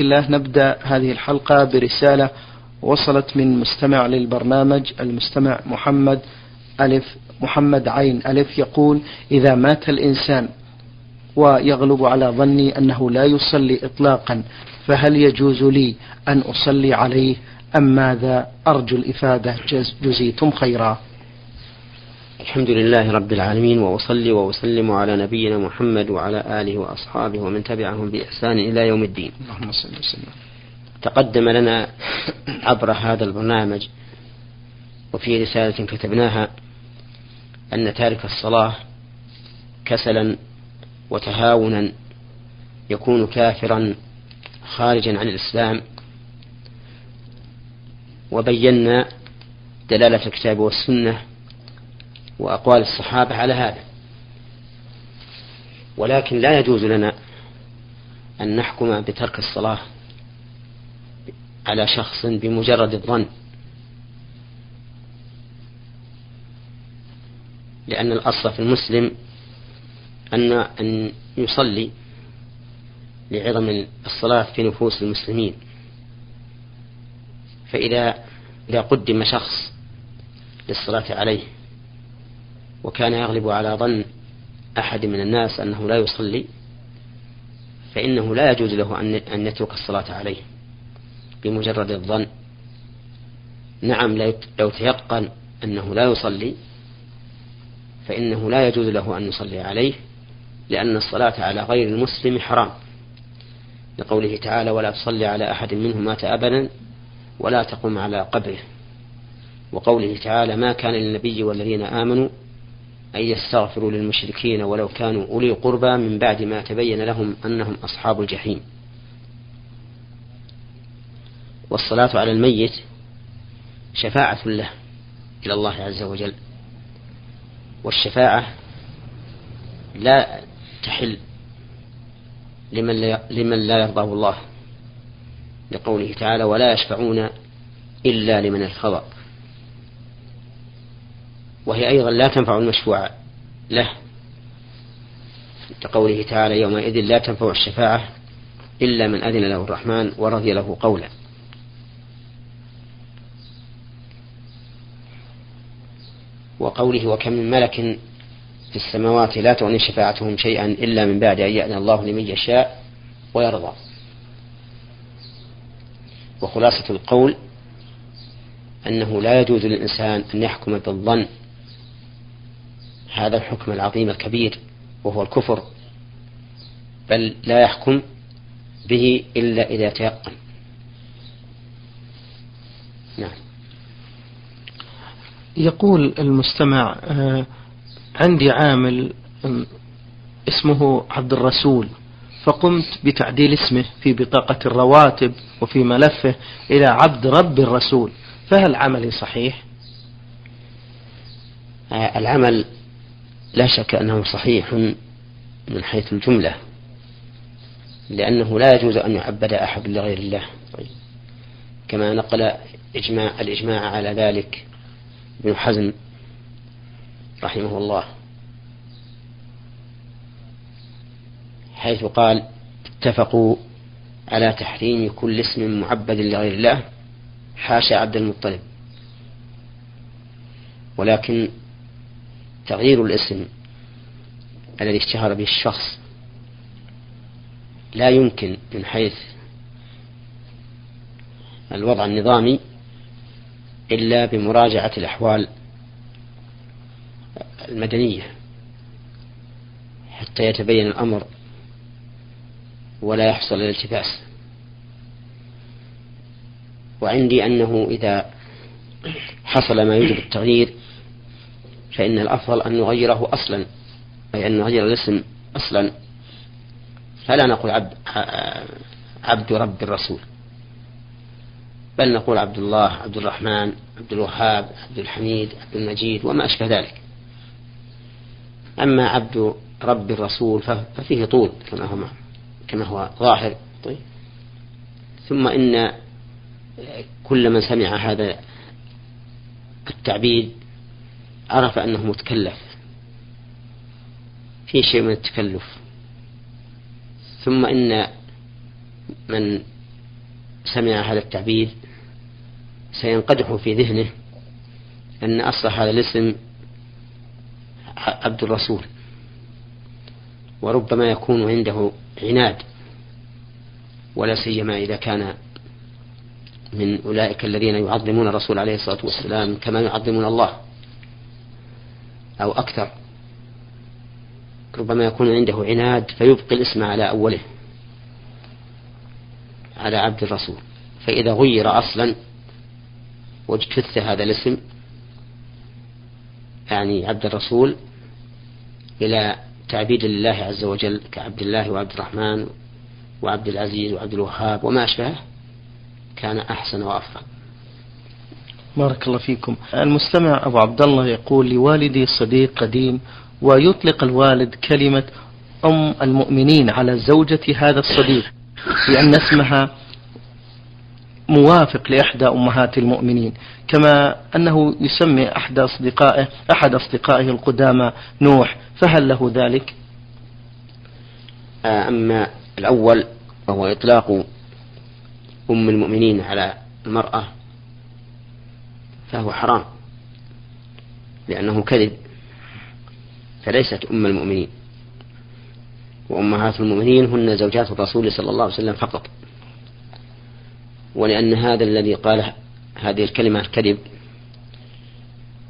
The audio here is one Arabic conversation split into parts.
الله نبدأ هذه الحلقة برسالة وصلت من مستمع للبرنامج المستمع محمد ألف محمد عين ألف يقول إذا مات الإنسان ويغلب على ظني أنه لا يصلي إطلاقا فهل يجوز لي أن أصلي عليه أم ماذا؟ أرجو الإفادة جزيتم خيرا. الحمد لله رب العالمين وأصلي وأسلم على نبينا محمد وعلى آله وأصحابه ومن تبعهم بإحسان إلى يوم الدين. اللهم صل وسلم. تقدم لنا عبر هذا البرنامج وفي رسالة كتبناها أن تارك الصلاة كسلا وتهاونا يكون كافرا خارجا عن الإسلام. وبينا دلالة الكتاب والسنة وأقوال الصحابة على هذا. ولكن لا يجوز لنا أن نحكم بترك الصلاة على شخص بمجرد الظن. لأن الأصل في المسلم أن أن يصلي لعظم الصلاة في نفوس المسلمين. فإذا إذا قدم شخص للصلاة عليه وكان يغلب على ظن أحد من الناس أنه لا يصلي فإنه لا يجوز له أن يترك الصلاة عليه بمجرد الظن. نعم لو تيقن أنه لا يصلي فإنه لا يجوز له أن يصلي عليه لأن الصلاة على غير المسلم حرام. لقوله تعالى ولا تصلي على أحد منهم مات أبدا ولا تقم على قبره وقوله تعالى ما كان للنبي والذين آمنوا أن يستغفروا للمشركين ولو كانوا أولي قربى من بعد ما تبين لهم أنهم أصحاب الجحيم. والصلاة على الميت شفاعة له إلى الله عز وجل. والشفاعة لا تحل لمن لا, لمن لا يرضاه الله لقوله تعالى ولا يشفعون إلا لمن ارتضى وهي أيضا لا تنفع المشفوع له. كقوله تعالى يومئذ لا تنفع الشفاعة إلا من أذن له الرحمن ورضي له قولا. وقوله وكم من ملك في السماوات لا تغني شفاعتهم شيئا إلا من بعد أن يأذن الله لمن يشاء ويرضى. وخلاصة القول أنه لا يجوز للإنسان أن يحكم بالظن هذا الحكم العظيم الكبير وهو الكفر بل لا يحكم به إلا إذا تيقن نعم يقول المستمع آه، عندي عامل اسمه عبد الرسول فقمت بتعديل اسمه في بطاقة الرواتب وفي ملفه إلى عبد رب الرسول فهل عملي صحيح؟ آه، العمل لا شك أنه صحيح من حيث الجملة لأنه لا يجوز أن يعبد أحد لغير الله طيب. كما نقل إجماع الإجماع على ذلك ابن حزم رحمه الله حيث قال اتفقوا على تحريم كل اسم معبد لغير الله حاشا عبد المطلب ولكن تغيير الاسم الذي اشتهر به الشخص لا يمكن من حيث الوضع النظامي إلا بمراجعة الأحوال المدنية حتى يتبين الأمر ولا يحصل الالتباس. وعندي أنه إذا حصل ما يوجب التغيير فإن الأفضل أن نغيره أصلا أي أن نغير الاسم أصلا. فلا نقول عبد, عبد رب الرسول بل نقول عبد الله عبد الرحمن عبد الوهاب عبد الحميد عبد المجيد وما أشبه ذلك. أما عبد رب الرسول ففيه طول كما هو كما هو ظاهر. طيب. ثم إن كل من سمع هذا التعبيد عرف أنه متكلف. في شيء من التكلف. ثم إن من سمع هذا التعبير سينقدح في ذهنه أن أصل هذا الاسم عبد الرسول. وربما يكون عنده عناد ولا سيما إذا كان من أولئك الذين يعظمون الرسول عليه الصلاة والسلام كما يعظمون الله. أو أكثر. ربما يكون عنده عناد فيبقي الاسم على أوله على عبد الرسول. فإذا غير أصلا واجتث هذا الاسم يعني عبد الرسول إلى تعبيد لله عز وجل كعبد الله وعبد الرحمن وعبد العزيز وعبد الوهاب وما أشبهه كان أحسن وأفضل. بارك الله فيكم المستمع أبو عبد الله يقول لوالدي صديق قديم ويطلق الوالد كلمة أم المؤمنين على زوجة هذا الصديق لأن اسمها موافق لإحدى أمهات المؤمنين كما أنه يسمي أحد أصدقائه أحد أصدقائه القدامى نوح فهل له ذلك؟ أما الأول وهو إطلاق أم المؤمنين على المرأة فهو حرام. لأنه كذب. فليست أم المؤمنين. وأمهات المؤمنين هن زوجات الرسول صلى الله عليه وسلم فقط. ولأن هذا الذي قال هذه الكلمة الكذب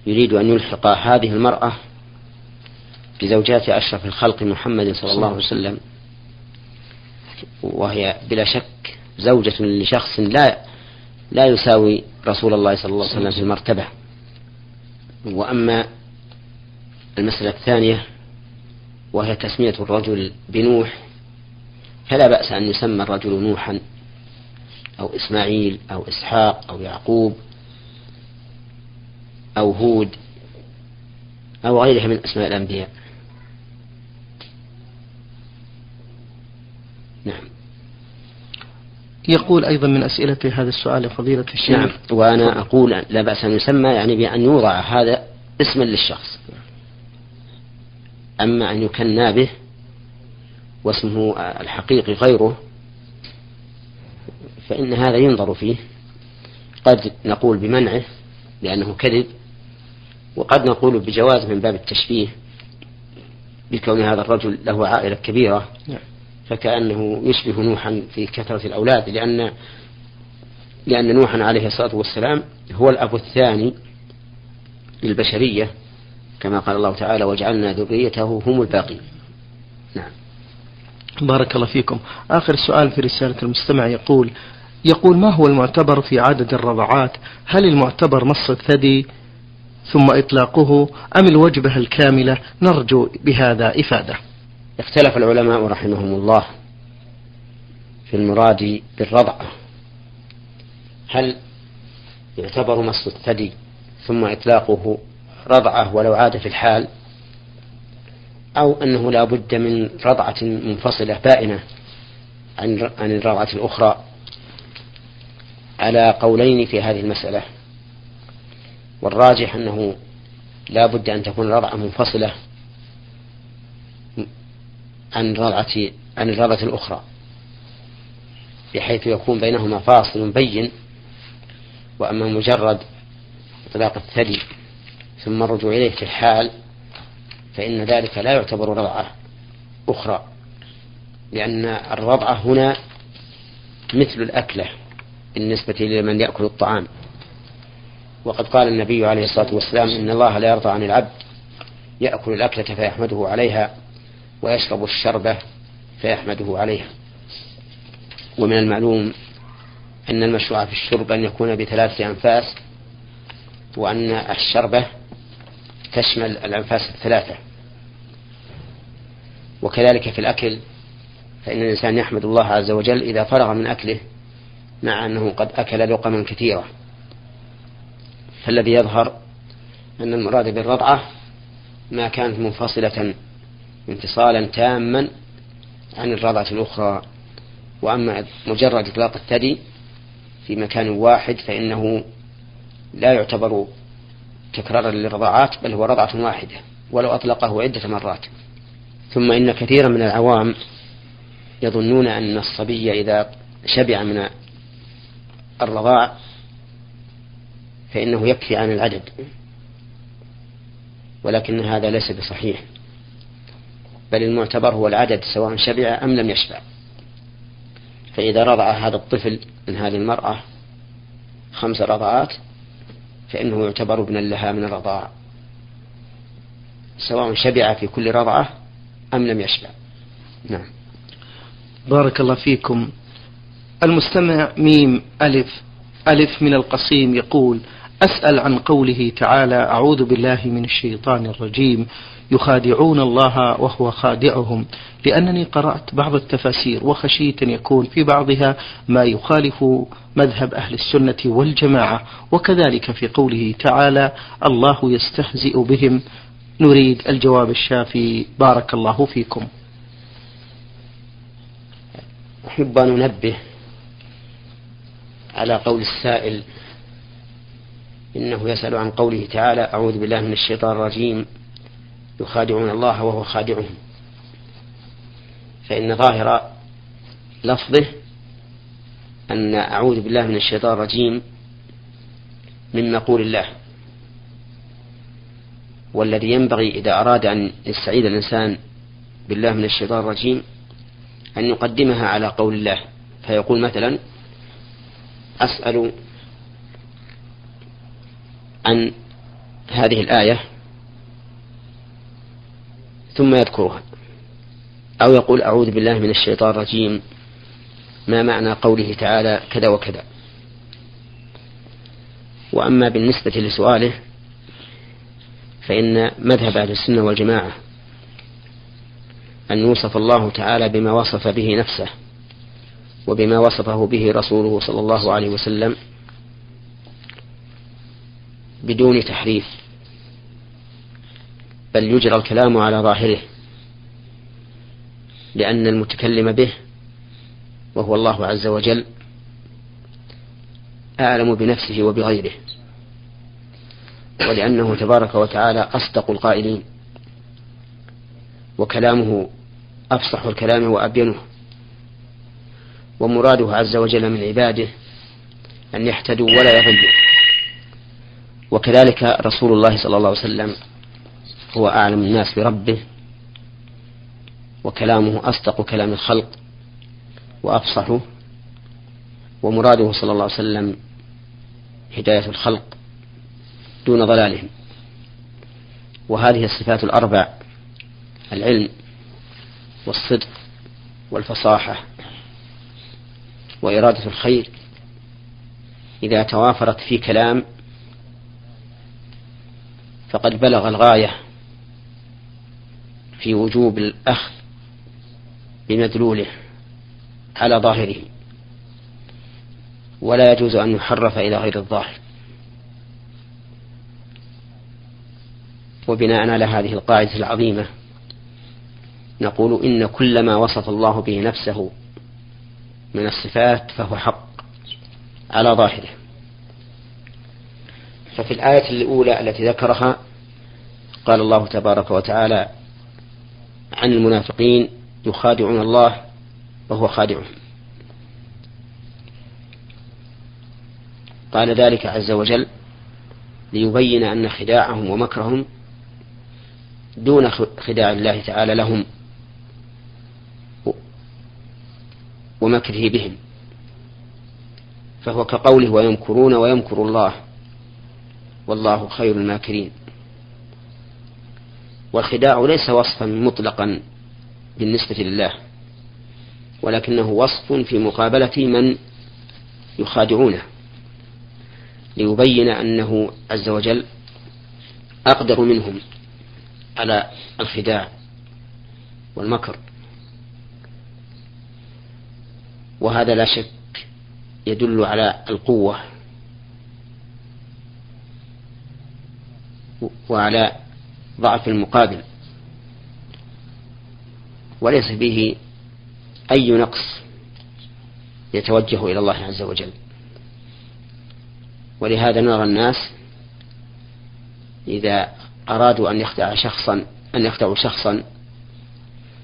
يريد أن يلحق هذه المرأة بزوجات أشرف الخلق محمد صلى الله عليه وسلم. وهي بلا شك زوجة لشخص لا لا يساوي رسول الله صلى الله عليه وسلم في المرتبة. وأما المسألة الثانية وهي تسمية الرجل بنوح فلا بأس أن يسمى الرجل نوحا أو إسماعيل أو إسحاق أو يعقوب أو هود أو غيرها من أسماء الأنبياء. نعم. يقول أيضا من أسئلة هذا السؤال فضيلة الشيخ. نعم وأنا أقول لا بأس أن يسمى يعني بأن يوضع هذا اسما للشخص. أما أن يكنى به واسمه الحقيقي غيره فإن هذا ينظر فيه. قد نقول بمنعه لأنه كذب وقد نقول بجواز من باب التشبيه بكون هذا الرجل له عائلة كبيرة. نعم. فكأنه يشبه نوحا في كثرة الأولاد لأن لأن نوحا عليه الصلاة والسلام هو الأب الثاني للبشرية كما قال الله تعالى وجعلنا ذريته هم الباقين نعم. بارك الله فيكم. آخر سؤال في رسالة المستمع يقول يقول ما هو المعتبر في عدد الرضعات؟ هل المعتبر مص الثدي ثم إطلاقه أم الوجبة الكاملة؟ نرجو بهذا إفادة. اختلف العلماء رحمهم الله في المراد بالرضعة هل يعتبر مص الثدي ثم إطلاقه رضعة ولو عاد في الحال أو أنه لا بد من رضعة منفصلة بائنة عن عن الرضعة الأخرى؟ على قولين في هذه المسألة. والراجح أنه لا بد أن تكون الرضعة منفصلة عن الرضعة عن الرضعة الأخرى بحيث يكون بينهما فاصل بين وأما مجرد إطلاق الثدي ثم الرجوع إليه في الحال فإن ذلك لا يعتبر رضعة أخرى لأن الرضعة هنا مثل الأكلة بالنسبة لمن يأكل الطعام. وقد قال النبي عليه الصلاة والسلام إن الله لا يرضى عن العبد يأكل الأكلة فيحمده عليها ويشرب الشربة فيحمده عليها. ومن المعلوم أن المشروع في الشرب أن يكون بثلاثة أنفاس وأن الشربة تشمل الأنفاس الثلاثة. وكذلك في الأكل فإن الإنسان يحمد الله عز وجل إذا فرغ من أكله مع أنه قد أكل لقما كثيرة فالذي يظهر أن المراد بالرضعة ما كانت منفصلة انفصالا تاما عن الرضعة الأخرى. وأما مجرد إطلاق الثدي في مكان واحد فإنه لا يعتبر تكرارا للرضاعات بل هو رضعة واحدة ولو أطلقه عدة مرات. ثم إن كثيرا من العوام يظنون أن الصبي إذا شبع من الرضاع فإنه يكفي عن العدد ولكن هذا ليس بصحيح. بل المعتبر هو العدد سواء شبع أم لم يشبع. فإذا رضع هذا الطفل من هذه المرأة خمس رضعات فإنه يعتبر ابنا لها من الرضاع. سواء شبع في كل رضعة أم لم يشبع. نعم. بارك الله فيكم. المستمع ميم ألف ألف من القصيم يقول أسأل عن قوله تعالى أعوذ بالله من الشيطان الرجيم. يخادعون الله وهو خادعهم. لأنني قرأت بعض التفاسير وخشيت أن يكون في بعضها ما يخالف مذهب أهل السنة والجماعة. وكذلك في قوله تعالى الله يستهزئ بهم. نريد الجواب الشافي. بارك الله فيكم. أحب أن أنبه على قول السائل إنه يسأل عن قوله تعالى أعوذ بالله من الشيطان الرجيم. يخادعون الله وهو خادعهم. فإن ظاهر لفظه أن أعوذ بالله من الشيطان الرجيم من مقول الله. والذي ينبغي إذا أراد أن يستعيذ الإنسان بالله من الشيطان الرجيم أن يقدمها على قول الله. فيقول مثلا أسأل عن هذه الآية ثم يذكرها. أو يقول أعوذ بالله من الشيطان الرجيم. ما معنى قوله تعالى كذا وكذا؟ وأما بالنسبة لسؤاله فإن مذهب أهل السنة والجماعة أن يوصف الله تعالى بما وصف به نفسه وبما وصفه به رسوله صلى الله عليه وسلم بدون تحريف. بل يجرى الكلام على ظاهره لأن المتكلم به وهو الله عز وجل أعلم بنفسه وبغيره ولأنه تبارك وتعالى أصدق القائلين وكلامه أفصح الكلام وأبينه ومراده عز وجل من عباده أن يهتدوا ولا يضلوا وكذلك رسول الله صلى الله عليه وسلم هو أعلم الناس بربه وكلامه أصدق كلام الخلق وأفصحه ومراده صلى الله عليه وسلم هداية الخلق دون ضلالهم. وهذه الصفات الأربع العلم والصدق والفصاحة وإرادة الخير. إذا توافرت في كلام فقد بلغ الغاية في وجوب الأخذ بمدلوله على ظاهره. ولا يجوز أن يحرف إلى غير الظاهر. وبناء على هذه القاعدة العظيمة نقول إن كل ما وصف الله به نفسه من الصفات فهو حق على ظاهره. ففي الآية الأولى التي ذكرها قال الله تبارك وتعالى عن المنافقين يخادعون الله وهو خادعهم. قال ذلك عز وجل ليبين أن خداعهم ومكرهم دون خداع الله تعالى لهم ومكره بهم. فهو كقوله ويمكرون ويمكر الله والله خير الماكرين. والخداع ليس وصفا مطلقا بالنسبة لله ولكنه وصف في مقابلة من يخادعونه ليبين أنه عز وجل أقدر منهم على الخداع والمكر. وهذا لا شك يدل على القوة وعلى ضعف المقابل. وليس فيه أي نقص يتوجه إلى الله عز وجل. ولهذا نرى الناس إذا أرادوا أن يخدع شخصا أن يخدعوا شخصا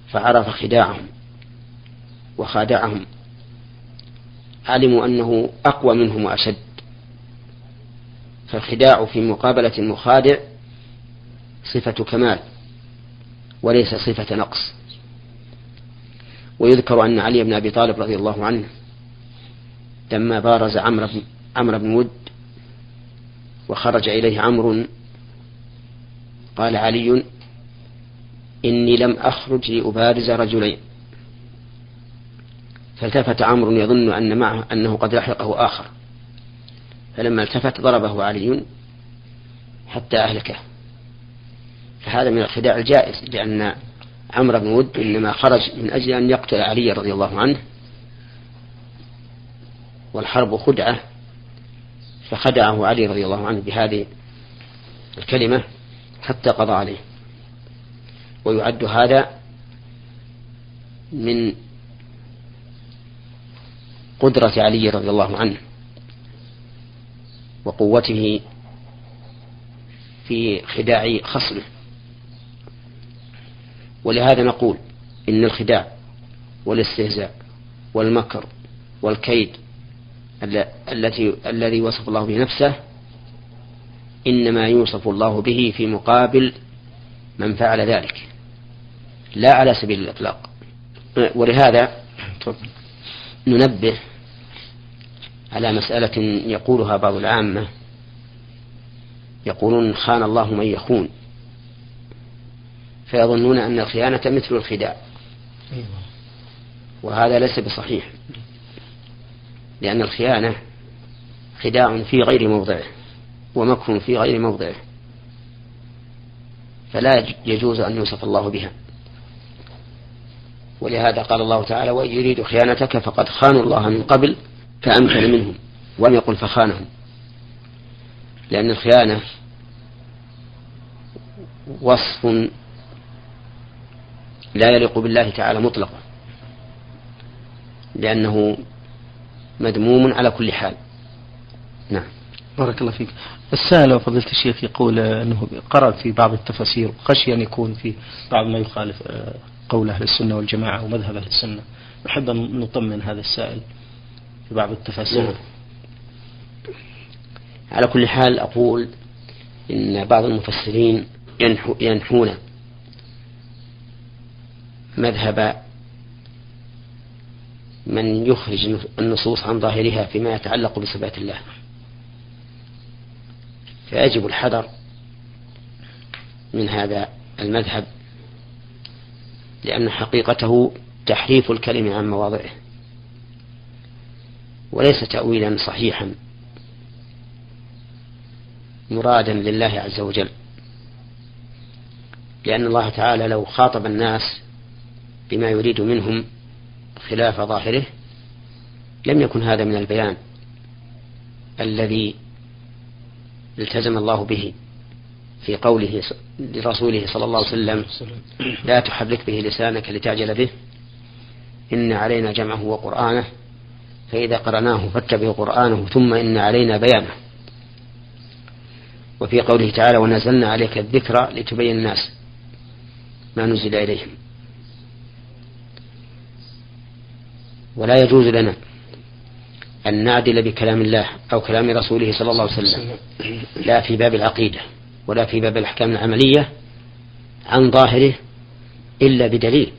فعرف خداعهم وخادعهم. علموا أنه أقوى منهم وأشد. فالخداع في مقابلة المخادع صفة كمال وليس صفة نقص. ويذكر أن علي بن أبي طالب رضي الله عنه لما بارز عمرو بن عمرو بن ود وخرج إليه عمرو قال علي إني لم أخرج لأبارز رجلين. فالتفت عمرو يظن أن معه أنه قد لحقه آخر. فلما التفت ضربه علي حتى أهلكه. فهذا من الخداع الجائز لأن عمرو بن ود إنما خرج من أجل أن يقتل علي رضي الله عنه والحرب خدعة فخدعه علي رضي الله عنه بهذه الكلمة حتى قضى عليه. ويعد هذا من قدرة علي رضي الله عنه وقوته في خداع خصمه. ولهذا نقول إن الخداع والاستهزاء والمكر والكيد التي الذي وصف الله به نفسه إنما يوصف الله به في مقابل من فعل ذلك لا على سبيل الإطلاق. ولهذا ننبه على مسألة يقولها بعض العامة يقولون خان الله من يخون. فيظنون أن الخيانة مثل الخداع. وهذا ليس بصحيح. لأن الخيانة خداع في غير موضعه ومكر في غير موضعه. فلا يجوز أن يوصف الله بها. ولهذا قال الله تعالى وإن يريد خيانتك فقد خانوا الله من قبل فأمكن منهم ولم يقل فخانهم. لأن الخيانة وصف لا يليق بالله تعالى مطلقا لأنه مذموم على كل حال. نعم. بارك الله فيك. السائل فضيلة الشيخ يقول أنه قرأ في بعض التفاسير وخشي أن يكون في بعض ما يخالف آه، قول أهل السنة والجماعة ومذهب أهل السنة. نحب أن نطمن هذا السائل في بعض التفاسير. نعم. على كل حال أقول إن بعض المفسرين ينحو ينحون مذهب من يخرج النصوص عن ظاهرها فيما يتعلق بصفات الله. فيجب الحذر من هذا المذهب لأن حقيقته تحريف الكلم عن مواضعه وليس تأويلا صحيحا مرادا لله عز وجل. لأن الله تعالى لو خاطب الناس بما يريد منهم خلاف ظاهره لم يكن هذا من البيان الذي التزم الله به في قوله لرسوله صلى الله عليه وسلم لا تحرك به لسانك لتعجل به إن علينا جمعه وقرآنه فإذا قرأناه فاتبع قرآنه ثم إن علينا بيانه. وفي قوله تعالى ونزلنا عليك الذكر لتبين الناس ما نزل إليهم. ولا يجوز لنا أن نعدل بكلام الله أو كلام رسوله صلى الله عليه وسلم لا في باب العقيدة ولا في باب الأحكام العملية عن ظاهره إلا بدليل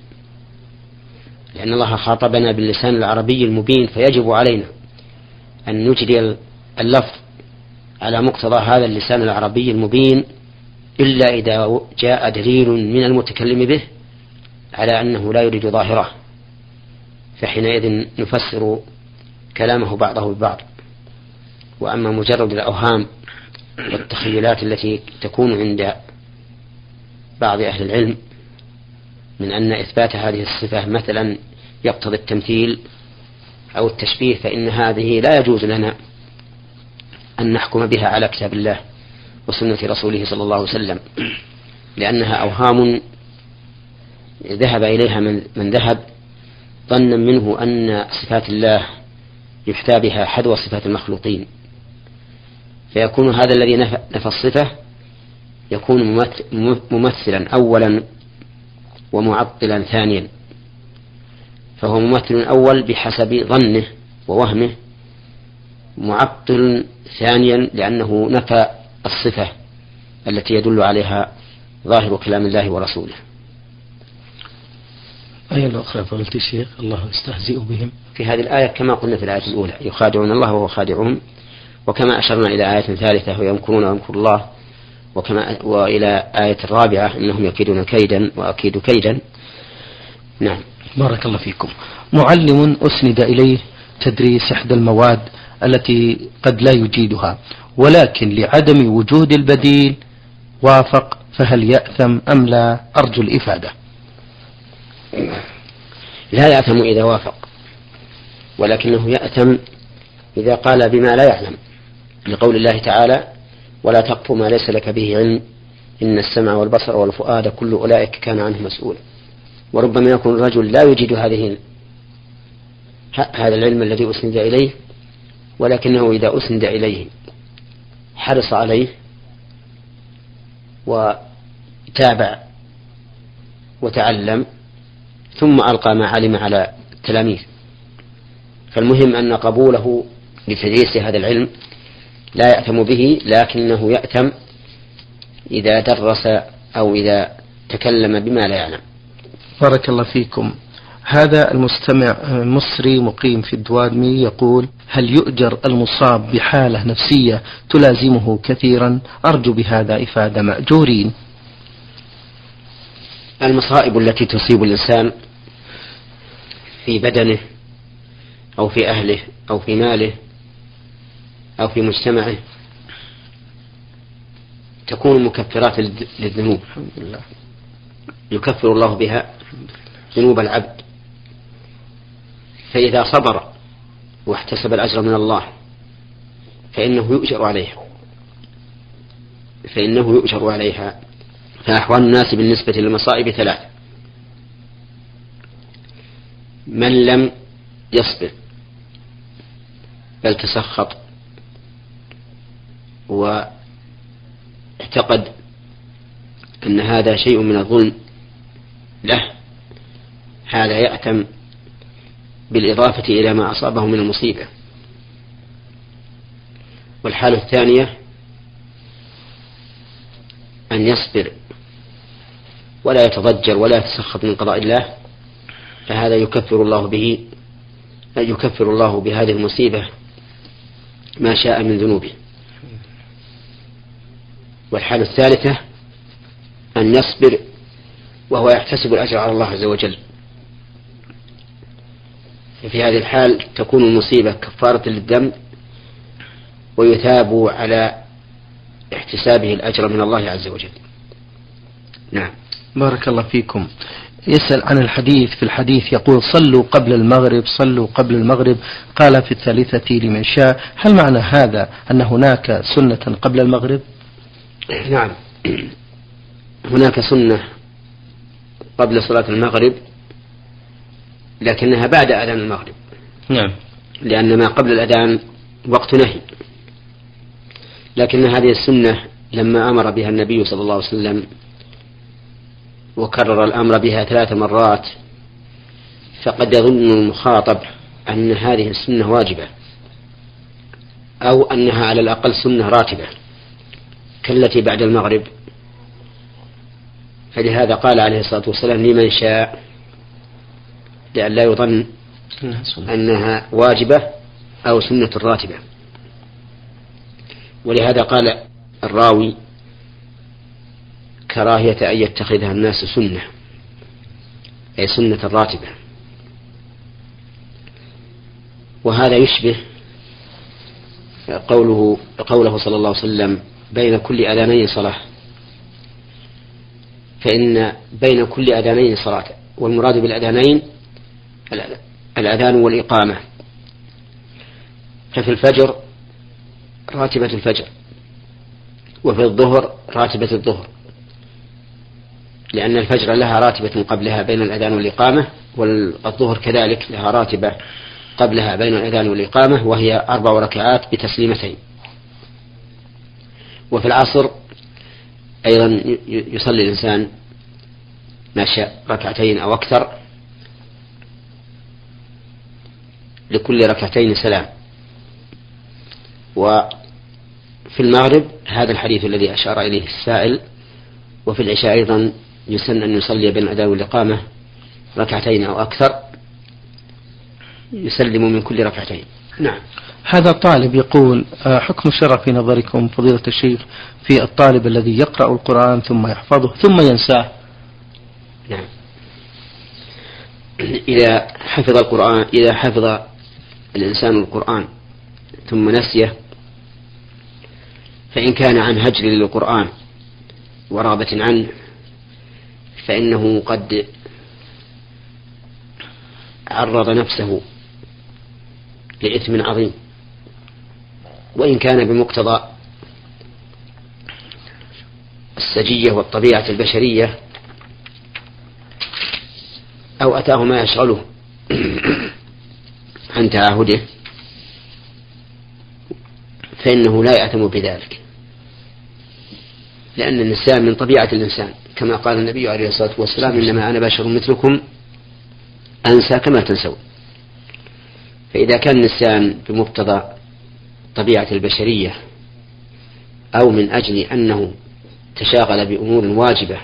لأن الله خاطبنا باللسان العربي المبين فيجب علينا أن نجري اللفظ على مقتضى هذا اللسان العربي المبين إلا إذا جاء دليل من المتكلم به على أنه لا يريد ظاهره. فحينئذ نفسر كلامه بعضه ببعض. وأما مجرد الأوهام والتخيلات التي تكون عند بعض أهل العلم من أن إثبات هذه الصفة مثلا يقتضي التمثيل أو التشبيه فإن هذه لا يجوز لنا أن نحكم بها على كتاب الله وسنة رسوله صلى الله عليه وسلم لأنها أوهام ذهب إليها من, من ذهب ظنا منه أن صفات الله يحتى بها حذو صفات المخلوقين. فيكون هذا الذي نفى الصفة يكون ممثلا أولا ومعطلا ثانيا. فهو ممثل أول بحسب ظنه ووهمه معطل ثانيا لأنه نفى الصفة التي يدل عليها ظاهر كلام الله ورسوله. أي الأخرى فقلت الشيخ الله يستهزئ بهم. في هذه الآية كما قلنا في الآية الأولى يخادعون الله وهو خادعهم وكما أشرنا إلى آية ثالثة ويمكرون ويمكر الله وكما وإلى آية الرابعة إنهم يكيدون كيدا وأكيد كيدا. نعم. بارك الله فيكم. معلم أسند إليه تدريس إحدى المواد التي قد لا يجيدها ولكن لعدم وجود البديل وافق فهل يأثم أم لا؟ أرجو الإفادة. لا يأثم إذا وافق ولكنه يأثم إذا قال بما لا يعلم لقول الله تعالى ولا تقف ما ليس لك به علم إن السمع والبصر والفؤاد كل أولئك كان عنه مسؤولا. وربما يكون الرجل لا يجد هذه هذا العلم الذي أسند إليه ولكنه إذا أسند إليه حرص عليه وتابع وتعلم ثم ألقى ما علم على التلاميذ. فالمهم أن قبوله لتدريس هذا العلم لا يأثم به لكنه يأثم إذا درس أو إذا تكلم بما لا يعلم. بارك الله فيكم. هذا المستمع مصري مقيم في الدوادمي يقول هل يؤجر المصاب بحالة نفسية تلازمه كثيرا؟ أرجو بهذا إفادة مأجورين. المصائب التي تصيب الإنسان في بدنه أو في أهله أو في ماله أو في مجتمعه. تكون مكفرات للذنوب. الحمد لله يكفر الله بها ذنوب العبد. فإذا صبر واحتسب الأجر من الله فإنه يؤجر عليها. فإنه يؤجر عليها. فأحوال الناس بالنسبة للمصائب ثلاث. من لم يصبر بل تسخط واعتقد أن هذا شيء من الظلم له هذا يأتم بالإضافة إلى ما أصابه من المصيبة. والحالة الثانية أن يصبر ولا يتضجر ولا يتسخط من قضاء الله فهذا يكفر الله به يكفر الله بهذه المصيبة ما شاء من ذنوبه. والحالة الثالثة أن يصبر وهو يحتسب الأجر على الله عز وجل. في هذه الحال تكون المصيبة كفارة للذنب ويثاب على احتسابه الأجر من الله عز وجل. نعم. بارك الله فيكم. يسأل عن الحديث في الحديث يقول صلوا قبل المغرب صلوا قبل المغرب. قال في الثالثة لمن شاء. هل معنى هذا أن هناك سنة قبل المغرب؟ نعم. هناك سنة قبل صلاة المغرب لكنها بعد أذان المغرب. نعم. لأن ما قبل الأذان وقت نهي. لكن هذه السنة لما أمر بها النبي صلى الله عليه وسلم وكرر الأمر بها ثلاث مرات فقد يظن المخاطب أن هذه السنة واجبة أو أنها على الأقل سنة راتبة. كالتي بعد المغرب. فلهذا قال عليه الصلاة والسلام لمن شاء. لأن لا يظن أنها واجبة أو سنة راتبة. ولهذا قال الراوي كراهية أن يتخذها الناس سنة أي سنة راتبة وهذا يشبه قوله قوله صلى الله عليه وسلم بين كل أذانين صلاة. فإن بين كل أذانين صلاة والمراد بالأذانين الأذان والإقامة. ففي الفجر راتبة الفجر وفي الظهر راتبة الظهر. لأن الفجر لها راتبة قبلها بين الأذان والإقامة والظهر كذلك لها راتبة قبلها بين الأذان والإقامة وهي أربع ركعات بتسليمتين. وفي العصر أيضا يصلي الإنسان ما شاء ركعتين أو أكثر لكل ركعتين سلام. وفي المغرب هذا الحديث الذي أشار إليه السائل وفي العشاء أيضا يسن أن يصلي بين الأذان والإقامة ركعتين أو أكثر. يسلم من كل ركعتين. نعم. هذا طالب يقول آه، حكم الشرع في نظركم فضيلة الشيخ في الطالب الذي يقرأ القرآن ثم يحفظه ثم ينساه؟ نعم. إذا حفظ القرآن إذا حفظ الإنسان القرآن ثم نسيه فإن كان عن هجر للقرآن ورغبة عنه فإنه قد عرض نفسه لإثم عظيم. وإن كان بمقتضى السجية والطبيعة البشرية أو أتاه ما يشغله عن تعاهده فإنه لا يأثم بذلك. لأن النسيان من طبيعة الإنسان. كما قال النبي عليه الصلاة والسلام إنما أنا بشر مثلكم أنسى كما تنسون فإذا كان النسيان بمقتضى طبيعة البشرية أو من أجل أنه تشاغل بأمور واجبة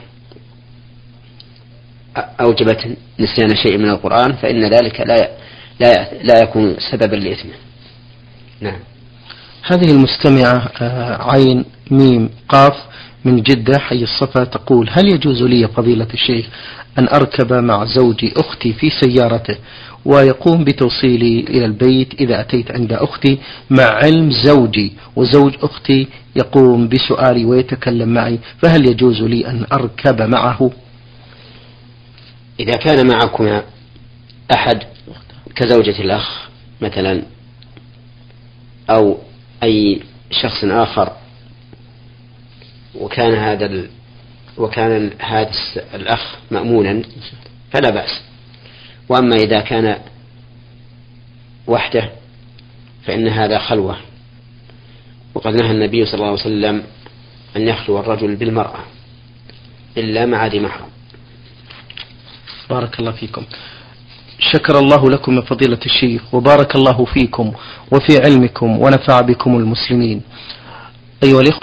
أوجبت نسيان شيء من القرآن فإن ذلك لا لا لا يكون سببا لإثمه. نعم. هذه المستمعة آه، عين ميم قاف من جدة حي الصفا تقول هل يجوز لي فضيلة الشيخ أن أركب مع زوجي أختي في سيارته ويقوم بتوصيلي إلى البيت إذا أتيت عند أختي مع علم زوجي وزوج أختي يقوم بسؤالي ويتكلم معي فهل يجوز لي أن أركب معه؟ إذا كان معكما أحد كزوجة الأخ مثلا أو أي شخص آخر وكان هذا ال... وكان هذا الأخ مأمونا فلا بأس. وأما إذا كان وحده فإن هذا خلوة. وقد نهى النبي صلى الله عليه وسلم أن يخلو الرجل بالمرأة إلا مع ذي محرم. بارك الله فيكم. شكر الله لكم من فضيلة الشيخ وبارك الله فيكم وفي علمكم ونفع بكم المسلمين. أيها الإخوة